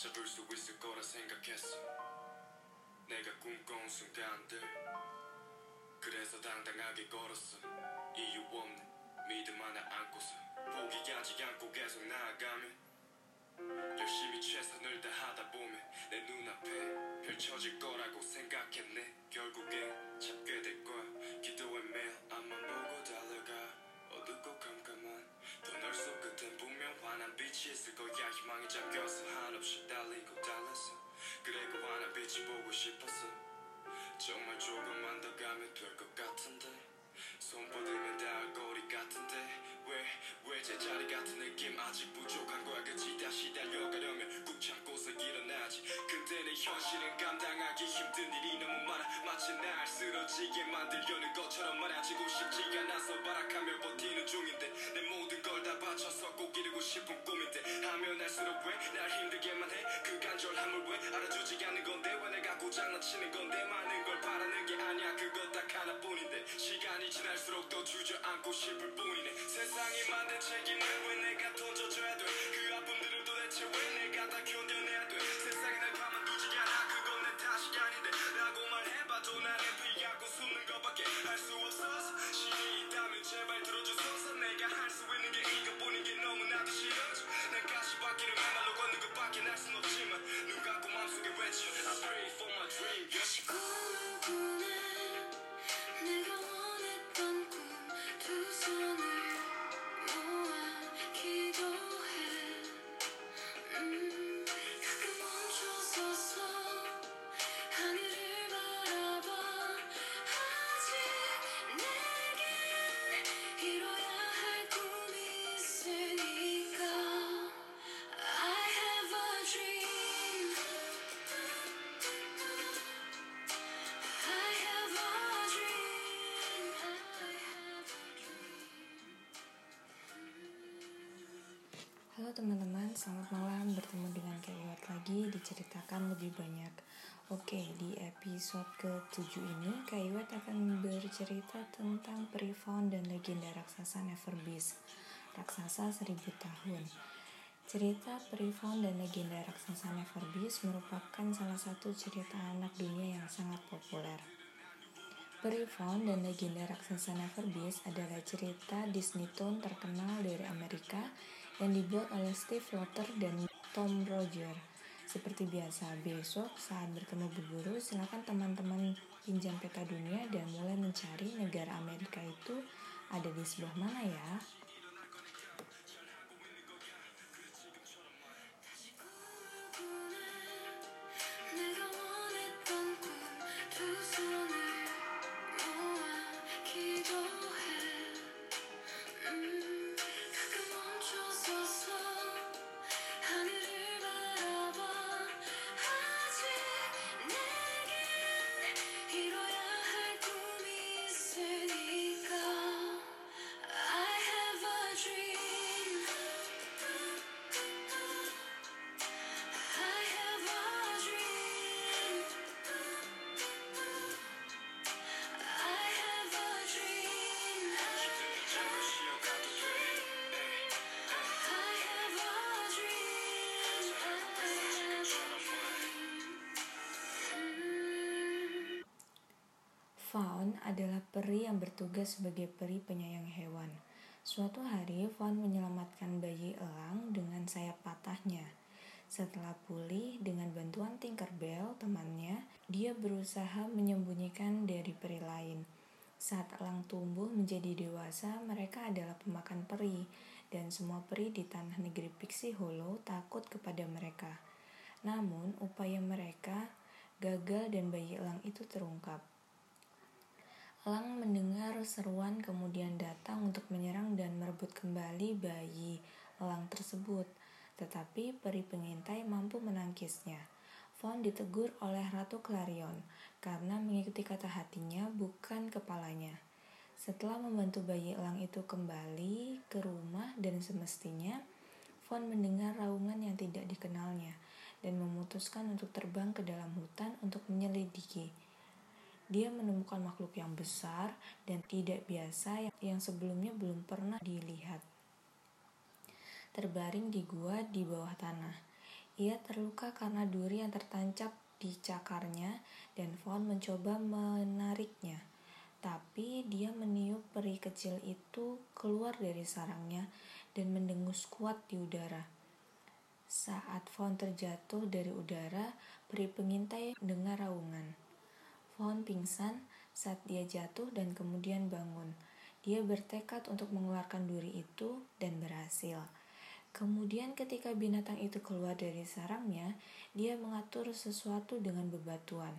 잡을 수 있을 거라 생각했어. 내가 꿈꿔온 순간들 그래서 당당하게 걸었어. 이유 없는 믿음 하나 안고서 포기하지 않고 계속 나아가면 열심히 최선을 다하다 보면 내 눈앞에 펼쳐질 거라고 생각했네. 결국엔 잡게 될 거야. 기도의 매 있을 거야. 희망에 잠겨서 한없이 달리고 달렸어. 그리고 환한 빛이 보고 싶었어. 정말 조금만 더 가면 될 것 같은데. 손 뻗으면 닿을 거리 같은데. 왜, 왜 제자리 같은 느낌? 아직 부족한 거야. 그치? 다시 달려가려면 꾹 참고서 일어나지. 근데 내 현실은 감당하기 힘든 일이 너무 많아. 마치 날 쓰러지게 만들려는 것처럼 말아지고 싶지가 않아서 발악하며 버티 diceritakan lebih banyak. Oke, di episode ke-7 ini Kak Iwat akan bercerita tentang peri faun dan legenda raksasa Neverbeast Raksasa seribu tahun. Cerita peri faun dan legenda raksasa Neverbeast merupakan salah satu cerita anak dunia yang sangat populer. Peri Faun dan legenda raksasa Neverbeast adalah cerita Disney Toon terkenal dari Amerika yang dibuat oleh Steve Lotter dan Tom Roger. Seperti biasa, besok saat bertemu berburu, silakan teman-teman pinjam peta dunia dan mulai mencari negara Amerika itu ada di sebelah mana ya. Faun adalah peri yang bertugas sebagai peri penyayang hewan. Suatu hari, Faun menyelamatkan bayi elang dengan sayap patahnya. Setelah pulih dengan bantuan Tinkerbell, temannya, dia berusaha menyembunyikan dari peri lain. Saat elang tumbuh menjadi dewasa, mereka adalah pemakan peri, dan semua peri di tanah negeri Pixie Hollow takut kepada mereka. Namun, upaya mereka gagal dan bayi elang itu terungkap. Elang mendengar seruan kemudian datang untuk menyerang dan merebut kembali bayi elang tersebut. Tetapi peri pengintai mampu menangkisnya. Fawn ditegur oleh Ratu Clarion karena mengikuti kata hatinya bukan kepalanya. Setelah membantu bayi elang itu kembali ke rumah dan semestinya, Fawn mendengar raungan yang tidak dikenalnya dan memutuskan untuk terbang ke dalam hutan untuk menyelidiki. Dia menemukan makhluk yang besar dan tidak biasa yang- sebelumnya belum pernah dilihat. Terbaring di gua di bawah tanah. Ia terluka karena duri yang tertancap di cakarnya dan Fawn mencoba menariknya. Tapi dia meniup peri kecil itu keluar dari sarangnya dan mendengus kuat di udara. Saat Fawn terjatuh dari udara, peri pengintai dengar raungan. Fawn pingsan saat dia jatuh dan kemudian bangun. Dia bertekad untuk mengeluarkan duri itu dan berhasil. Kemudian ketika binatang itu keluar dari sarangnya, dia mengatur sesuatu dengan bebatuan.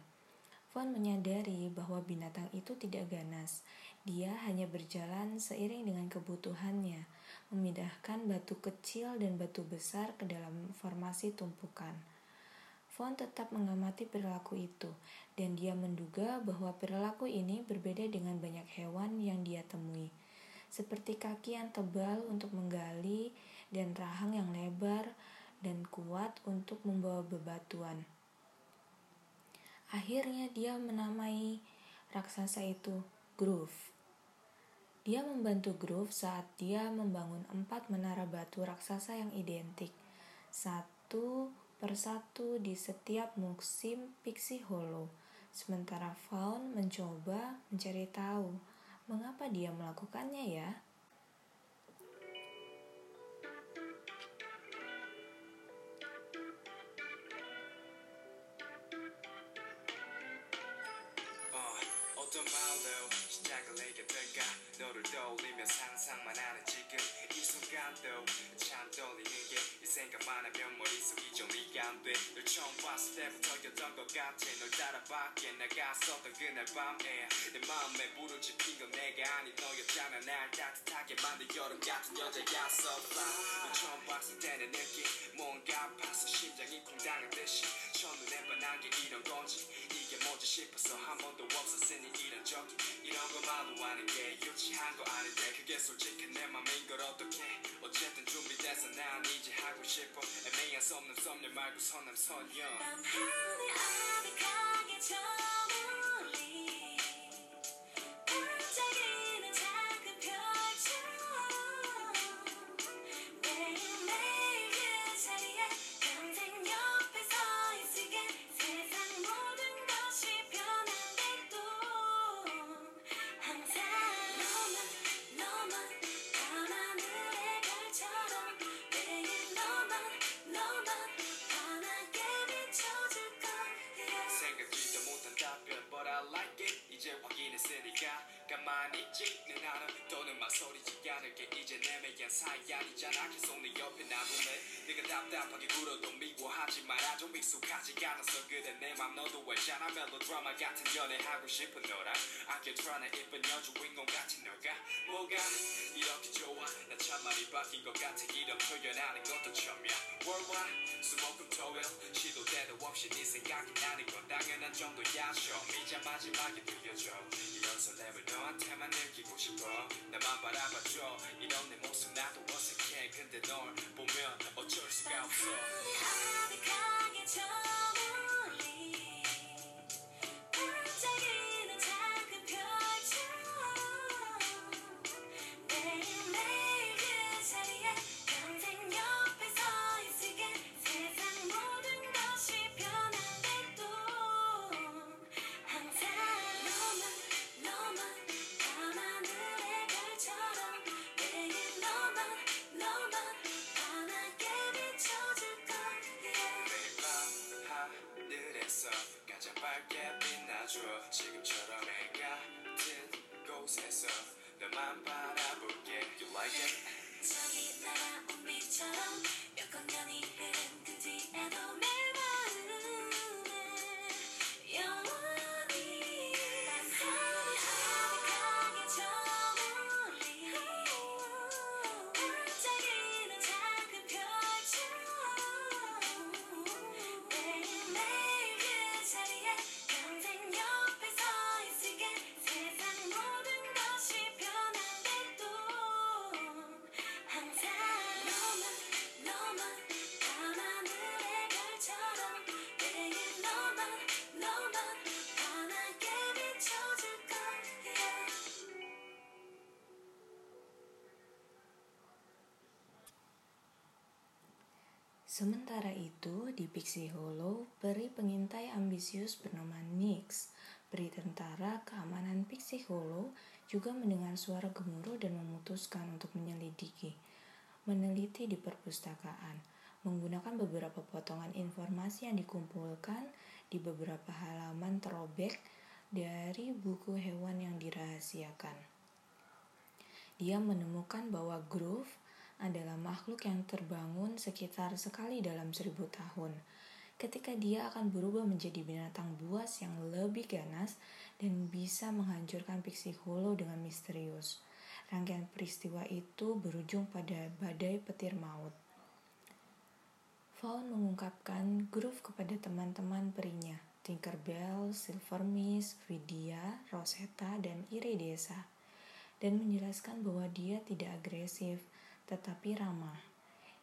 Von menyadari bahwa binatang itu tidak ganas. Dia hanya berjalan seiring dengan kebutuhannya, memindahkan batu kecil dan batu besar ke dalam formasi tumpukan. Von tetap mengamati perilaku itu, dan dia menduga bahwa perilaku ini berbeda dengan banyak hewan yang dia temui, seperti kaki yang tebal untuk menggali dan rahang yang lebar dan kuat untuk membawa bebatuan. Akhirnya dia menamai raksasa itu Groove. Dia membantu Groove saat dia membangun empat menara batu raksasa yang identik, satu persatu di setiap musim Pixie Hollow. Sementara Faun mencoba mencari tahu mengapa dia melakukannya ya. 이 생각만 하면 머릿속이 정리가 안돼널 처음 봤을 때부터였던 것 같아. 널 따라 밖에 나갔었던 그날 밤에 내 마음에 불을 지핀 건 내가 아닌 너였잖아. 날 따뜻하게 만든 여름 같은 여자였어. 널 처음 봤을 때내 느낌 뭔가 아파서 심장이 쿵당한 듯이 첫눈에 반한 게 이런 건지 이게 뭔지 싶어서 한 번도 없었으니 이런 적이 이런 거 말로 하는 게 유치한 거 아닌데 그게 솔직한 내 맘인 걸 어떡해. 어쨌든 준비돼서 난 이제 하고 싶어 애매한 썸남 썸녀 말고 선남 선녀. 밤하늘 아득하게 저 사이 아니잖아 계속 네 옆에 나보네 네가 답답하게 굴어도 미워하지 마라 좀 익숙하지 않아서 그래 내 맘 너도 알잖아 멜로드라마 같은 연애 하고 싶은 너랑 아껴드라는 이쁜 여주인공 같은 너가 뭐가 이렇게 좋아 나 참 많이 바뀐 것 같아 이런 표현하는 것도 처음이야 Worldwide 수목금토일 시도 때도 없이 네 생각이 나는 건 당연한 정도야 처음이자 마지막이 들려줘. 이런 설렘을 너한테만 느끼고 싶어. 나만 바라봐줘. 이런 내 모습 나도 어색해. 근데 널 보면 어쩔 수가 없어. 아득하게 저 저기 날아온 빛처럼 Sementara itu, Pixie Hollow, peri pengintai ambisius bernama Nix, peri tentara keamanan Pixie Hollow, juga mendengar suara gemuruh dan memutuskan untuk menyelidiki, meneliti di perpustakaan, menggunakan beberapa potongan informasi yang dikumpulkan di beberapa halaman terobek dari buku hewan yang dirahasiakan. Dia menemukan bahwa Groove adalah makhluk yang terbangun sekitar sekali dalam seribu tahun. Ketika dia akan berubah menjadi binatang buas yang lebih ganas dan bisa menghancurkan Pixie Hollow dengan misterius. Rangkaian peristiwa itu berujung pada badai petir maut. Fawn mengungkapkan Groove kepada teman-teman perinya, Tinkerbell, Silvermist, Vidya, Rosetta, dan Iridesa, dan menjelaskan bahwa dia tidak agresif, tetapi ramah.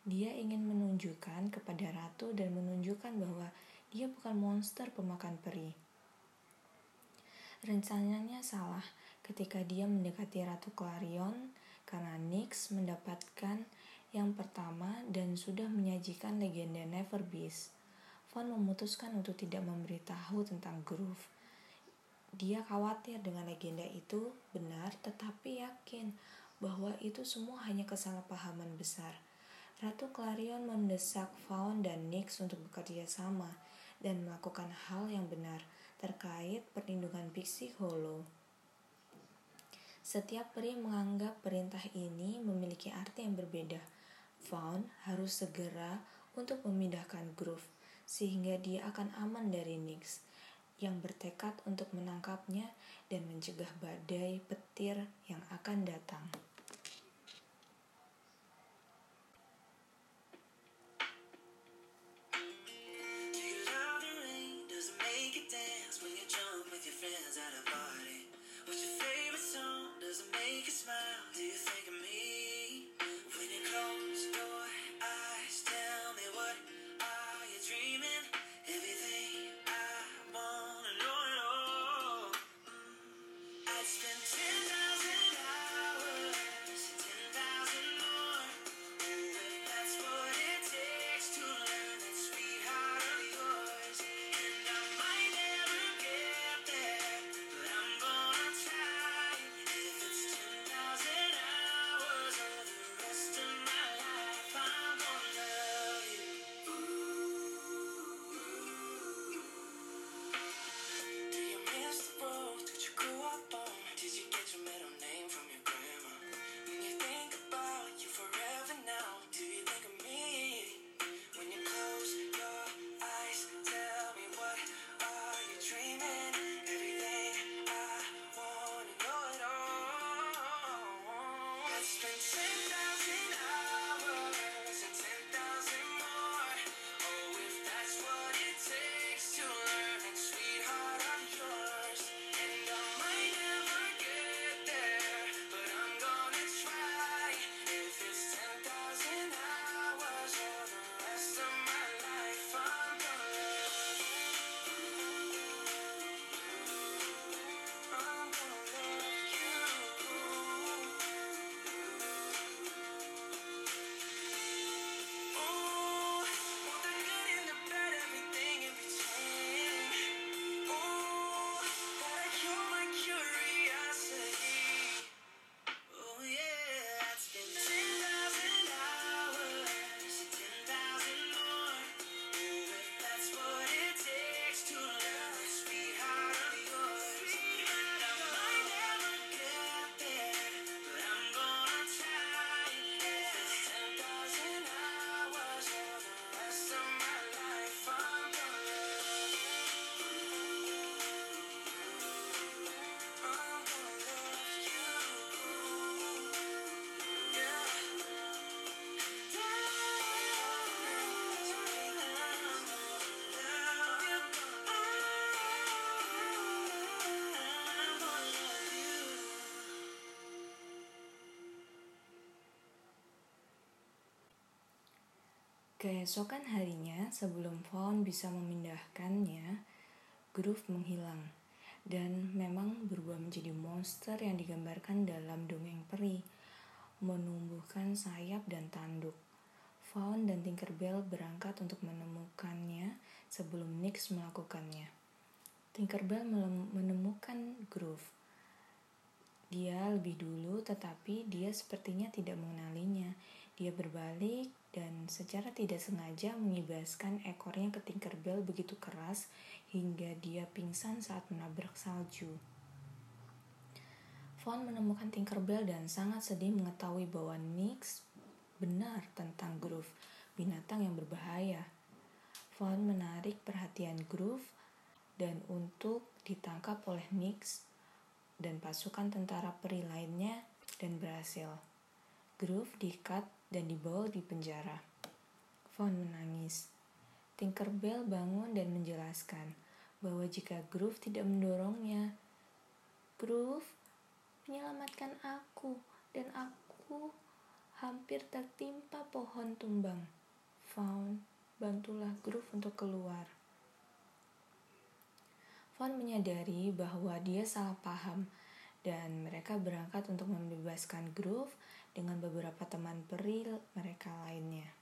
Dia ingin menunjukkan kepada ratu dan menunjukkan bahwa dia bukan monster pemakan peri. Rencananya salah ketika dia mendekati Ratu Clarion karena Nyx mendapatkan yang pertama dan sudah menyajikan legenda Never Beast. Von memutuskan untuk tidak memberitahu tentang Groove. Dia khawatir dengan legenda itu benar tetapi yakin bahwa itu semua hanya kesalahpahaman besar. Ratu Clarion mendesak Faun dan Nyx untuk bekerja sama dan melakukan hal yang benar terkait perlindungan Pixie Hollow. Setiap peri menganggap perintah ini memiliki arti yang berbeda. Faun harus segera untuk memindahkan Groove sehingga dia akan aman dari Nyx yang bertekad untuk menangkapnya dan mencegah badai petir yang akan datang. Keesokan harinya, sebelum Fawn bisa memindahkannya, Groove menghilang dan memang berubah menjadi monster yang digambarkan dalam dongeng peri, menumbuhkan sayap dan tanduk. Fawn dan Tinkerbell berangkat untuk menemukannya sebelum Nix melakukannya. Tinkerbell menemukan Groove. Dia lebih dulu, tetapi dia sepertinya tidak mengenalinya. Dia berbalik dan secara tidak sengaja mengibaskan ekornya ke Tinkerbell begitu keras hingga dia pingsan saat menabrak salju. Fawn menemukan Tinkerbell dan sangat sedih mengetahui bahwa Nix benar tentang Groove, binatang yang berbahaya. Fawn menarik perhatian Groove dan untuk ditangkap oleh Nix dan pasukan tentara peri lainnya dan berhasil. Groove diikat dan dibawa di penjara. Fawn menangis. Tinkerbell bangun dan menjelaskan bahwa jika Groove tidak mendorongnya, Groove menyelamatkan aku dan aku hampir tertimpa pohon tumbang. Fawn, bantulah Groove untuk keluar. Fawn menyadari bahwa dia salah paham dan mereka berangkat untuk membebaskan Groove dengan beberapa teman peri mereka lainnya.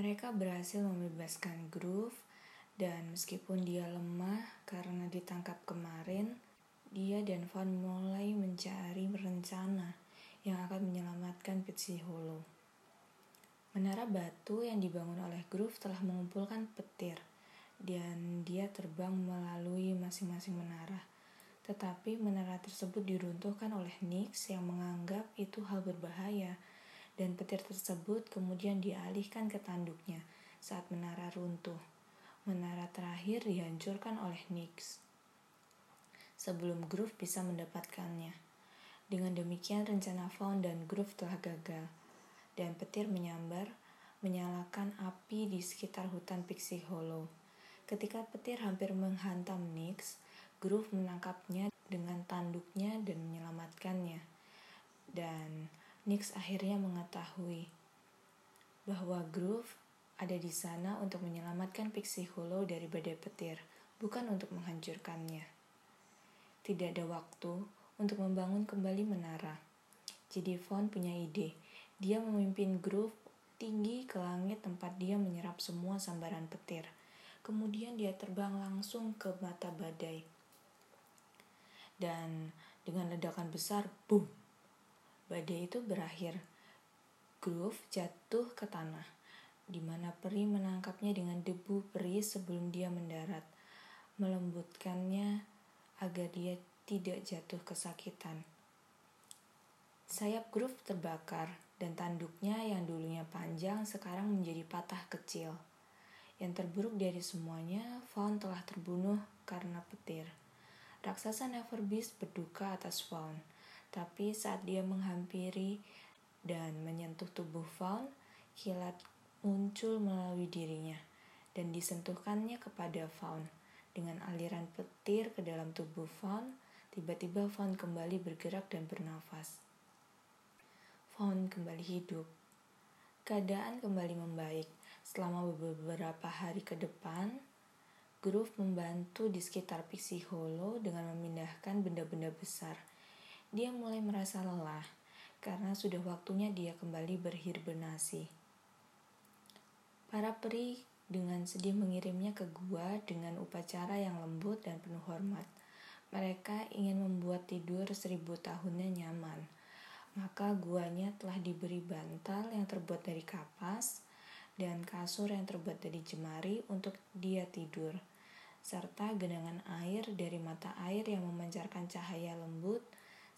Mereka berhasil membebaskan Groove dan meskipun dia lemah karena ditangkap kemarin, dia dan Van mulai mencari rencana yang akan menyelamatkan Pitsy Hollow. Menara batu yang dibangun oleh Groove telah mengumpulkan petir dan dia terbang melalui masing-masing menara. Tetapi menara tersebut diruntuhkan oleh Nix yang menganggap itu hal berbahaya dan petir tersebut kemudian dialihkan ke tanduknya saat menara runtuh. Menara terakhir dihancurkan oleh Nix sebelum Groove bisa mendapatkannya. Dengan demikian rencana Fawn dan Groove telah gagal dan petir menyambar menyalakan api di sekitar hutan Pixie Hollow. Ketika petir hampir menghantam Nix, Groove menangkapnya dengan tanduknya dan menyelamatkannya. Dan Nix akhirnya mengetahui bahwa Groove ada di sana untuk menyelamatkan Pixie Hollow dari badai petir, bukan untuk menghancurkannya. Tidak ada waktu untuk membangun kembali menara. Jadi Vaughn punya ide. Dia memimpin Groove tinggi ke langit tempat dia menyerap semua sambaran petir. Kemudian dia terbang langsung ke mata badai. Dan dengan ledakan besar, boom! Badai itu berakhir. Groove jatuh ke tanah, di mana peri menangkapnya dengan debu peri sebelum dia mendarat, melembutkannya agar dia tidak jatuh kesakitan. Sayap Groove terbakar dan tanduknya yang dulunya panjang sekarang menjadi patah kecil. Yang terburuk dari semuanya, Fawn telah terbunuh karena petir. Raksasa Neverbeast berduka atas Fawn, tapi saat dia menghampiri dan menyentuh tubuh Fawn, kilat muncul melalui dirinya dan disentuhkannya kepada Fawn. Dengan aliran petir ke dalam tubuh Fawn, tiba-tiba Fawn kembali bergerak dan bernafas. Fawn kembali hidup. Keadaan kembali membaik. Selama beberapa hari ke depan, Groove membantu di sekitar Pixie Hollow dengan memindahkan benda-benda besar. Dia mulai merasa lelah karena sudah waktunya dia kembali berhibernasi. Para peri dengan sedih mengirimnya ke gua dengan upacara yang lembut dan penuh hormat. Mereka ingin membuat tidur seribu tahunnya nyaman. Maka guanya telah diberi bantal yang terbuat dari kapas dan kasur yang terbuat dari jemari untuk dia tidur, serta genangan air dari mata air yang memancarkan cahaya lembut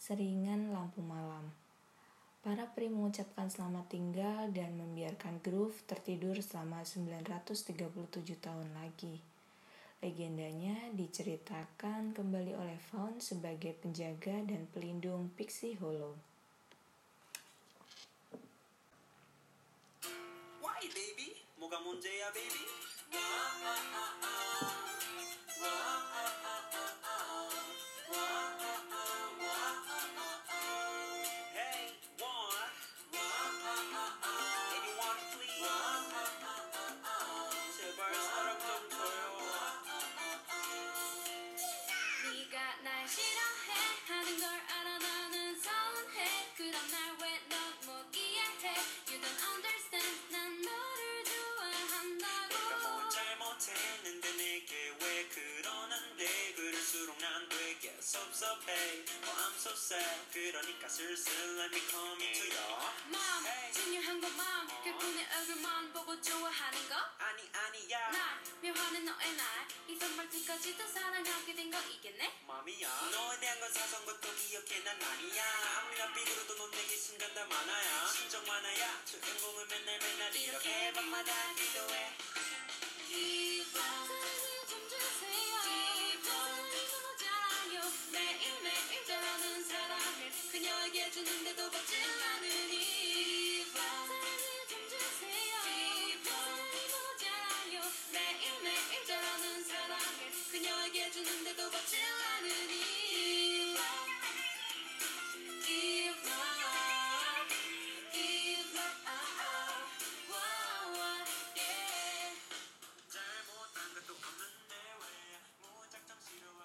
seringan lampu malam. Para peri mengucapkan selamat tinggal dan membiarkan Groove tertidur selama 937 tahun lagi. Legendanya diceritakan kembali oleh Faun sebagai penjaga dan pelindung Pixie Hollow. Wah, Sad 그러니까 슬슬 let me come into your 맘 Hey. 중요한 건 맘. 그뿐의 얼굴만 보고 좋아하는 거? 아니 아니야. 날 묘하는 너의 날이 선발투까지도 사랑하게 된 거 이겠네? 맘이야. 너에 대한 건 사소한 것도 기억해. 난 아니야. 아무리 나 삐그러도 넌 내게 순간 다 많아야. 심정 많아야. 주인공은 맨날 맨날 이렇게 밤마다 기도해. up 있는데도 벗질 않은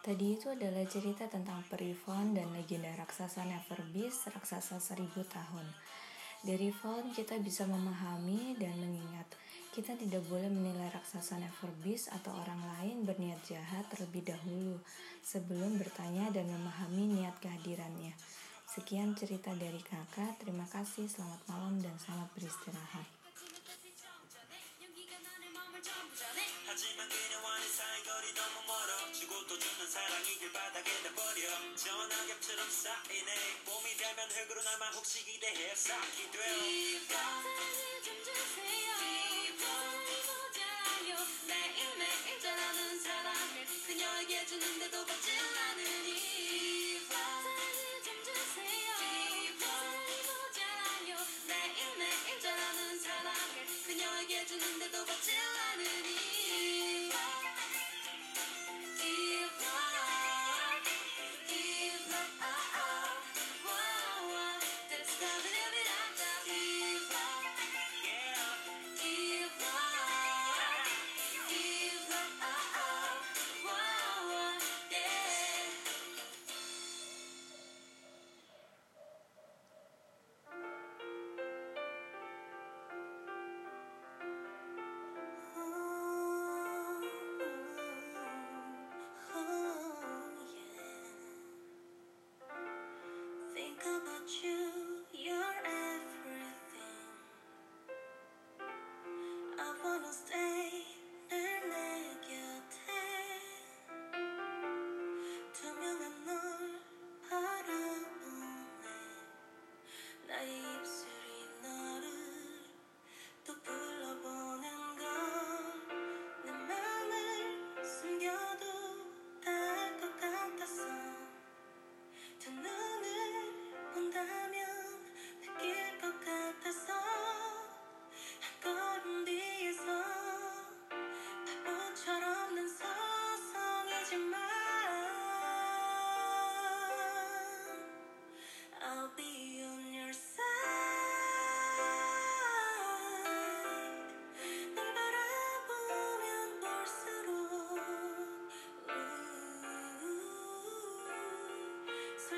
Tadi itu adalah cerita tentang peri Faun dan legenda raksasa Neverbeast, raksasa seribu tahun. Dari Faun kita bisa memahami dan mengingat kita tidak boleh menilai raksasa Neverbeast atau orang lain berniat jahat terlebih dahulu sebelum bertanya dan memahami niat kehadirannya. Sekian cerita dari kakak, terima kasih, selamat malam dan selamat beristirahat. 사랑이 길바닥에 다 버려. 전화겹처럼 쌓이네. 봄이 되면 흙으로 남아 혹시 기대해 쌓기 돼요 사랑을 좀 주세요. 사랑이 모자라요. 매일매일 자라는 사랑을 그녀에게 주는데도 받질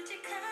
you come?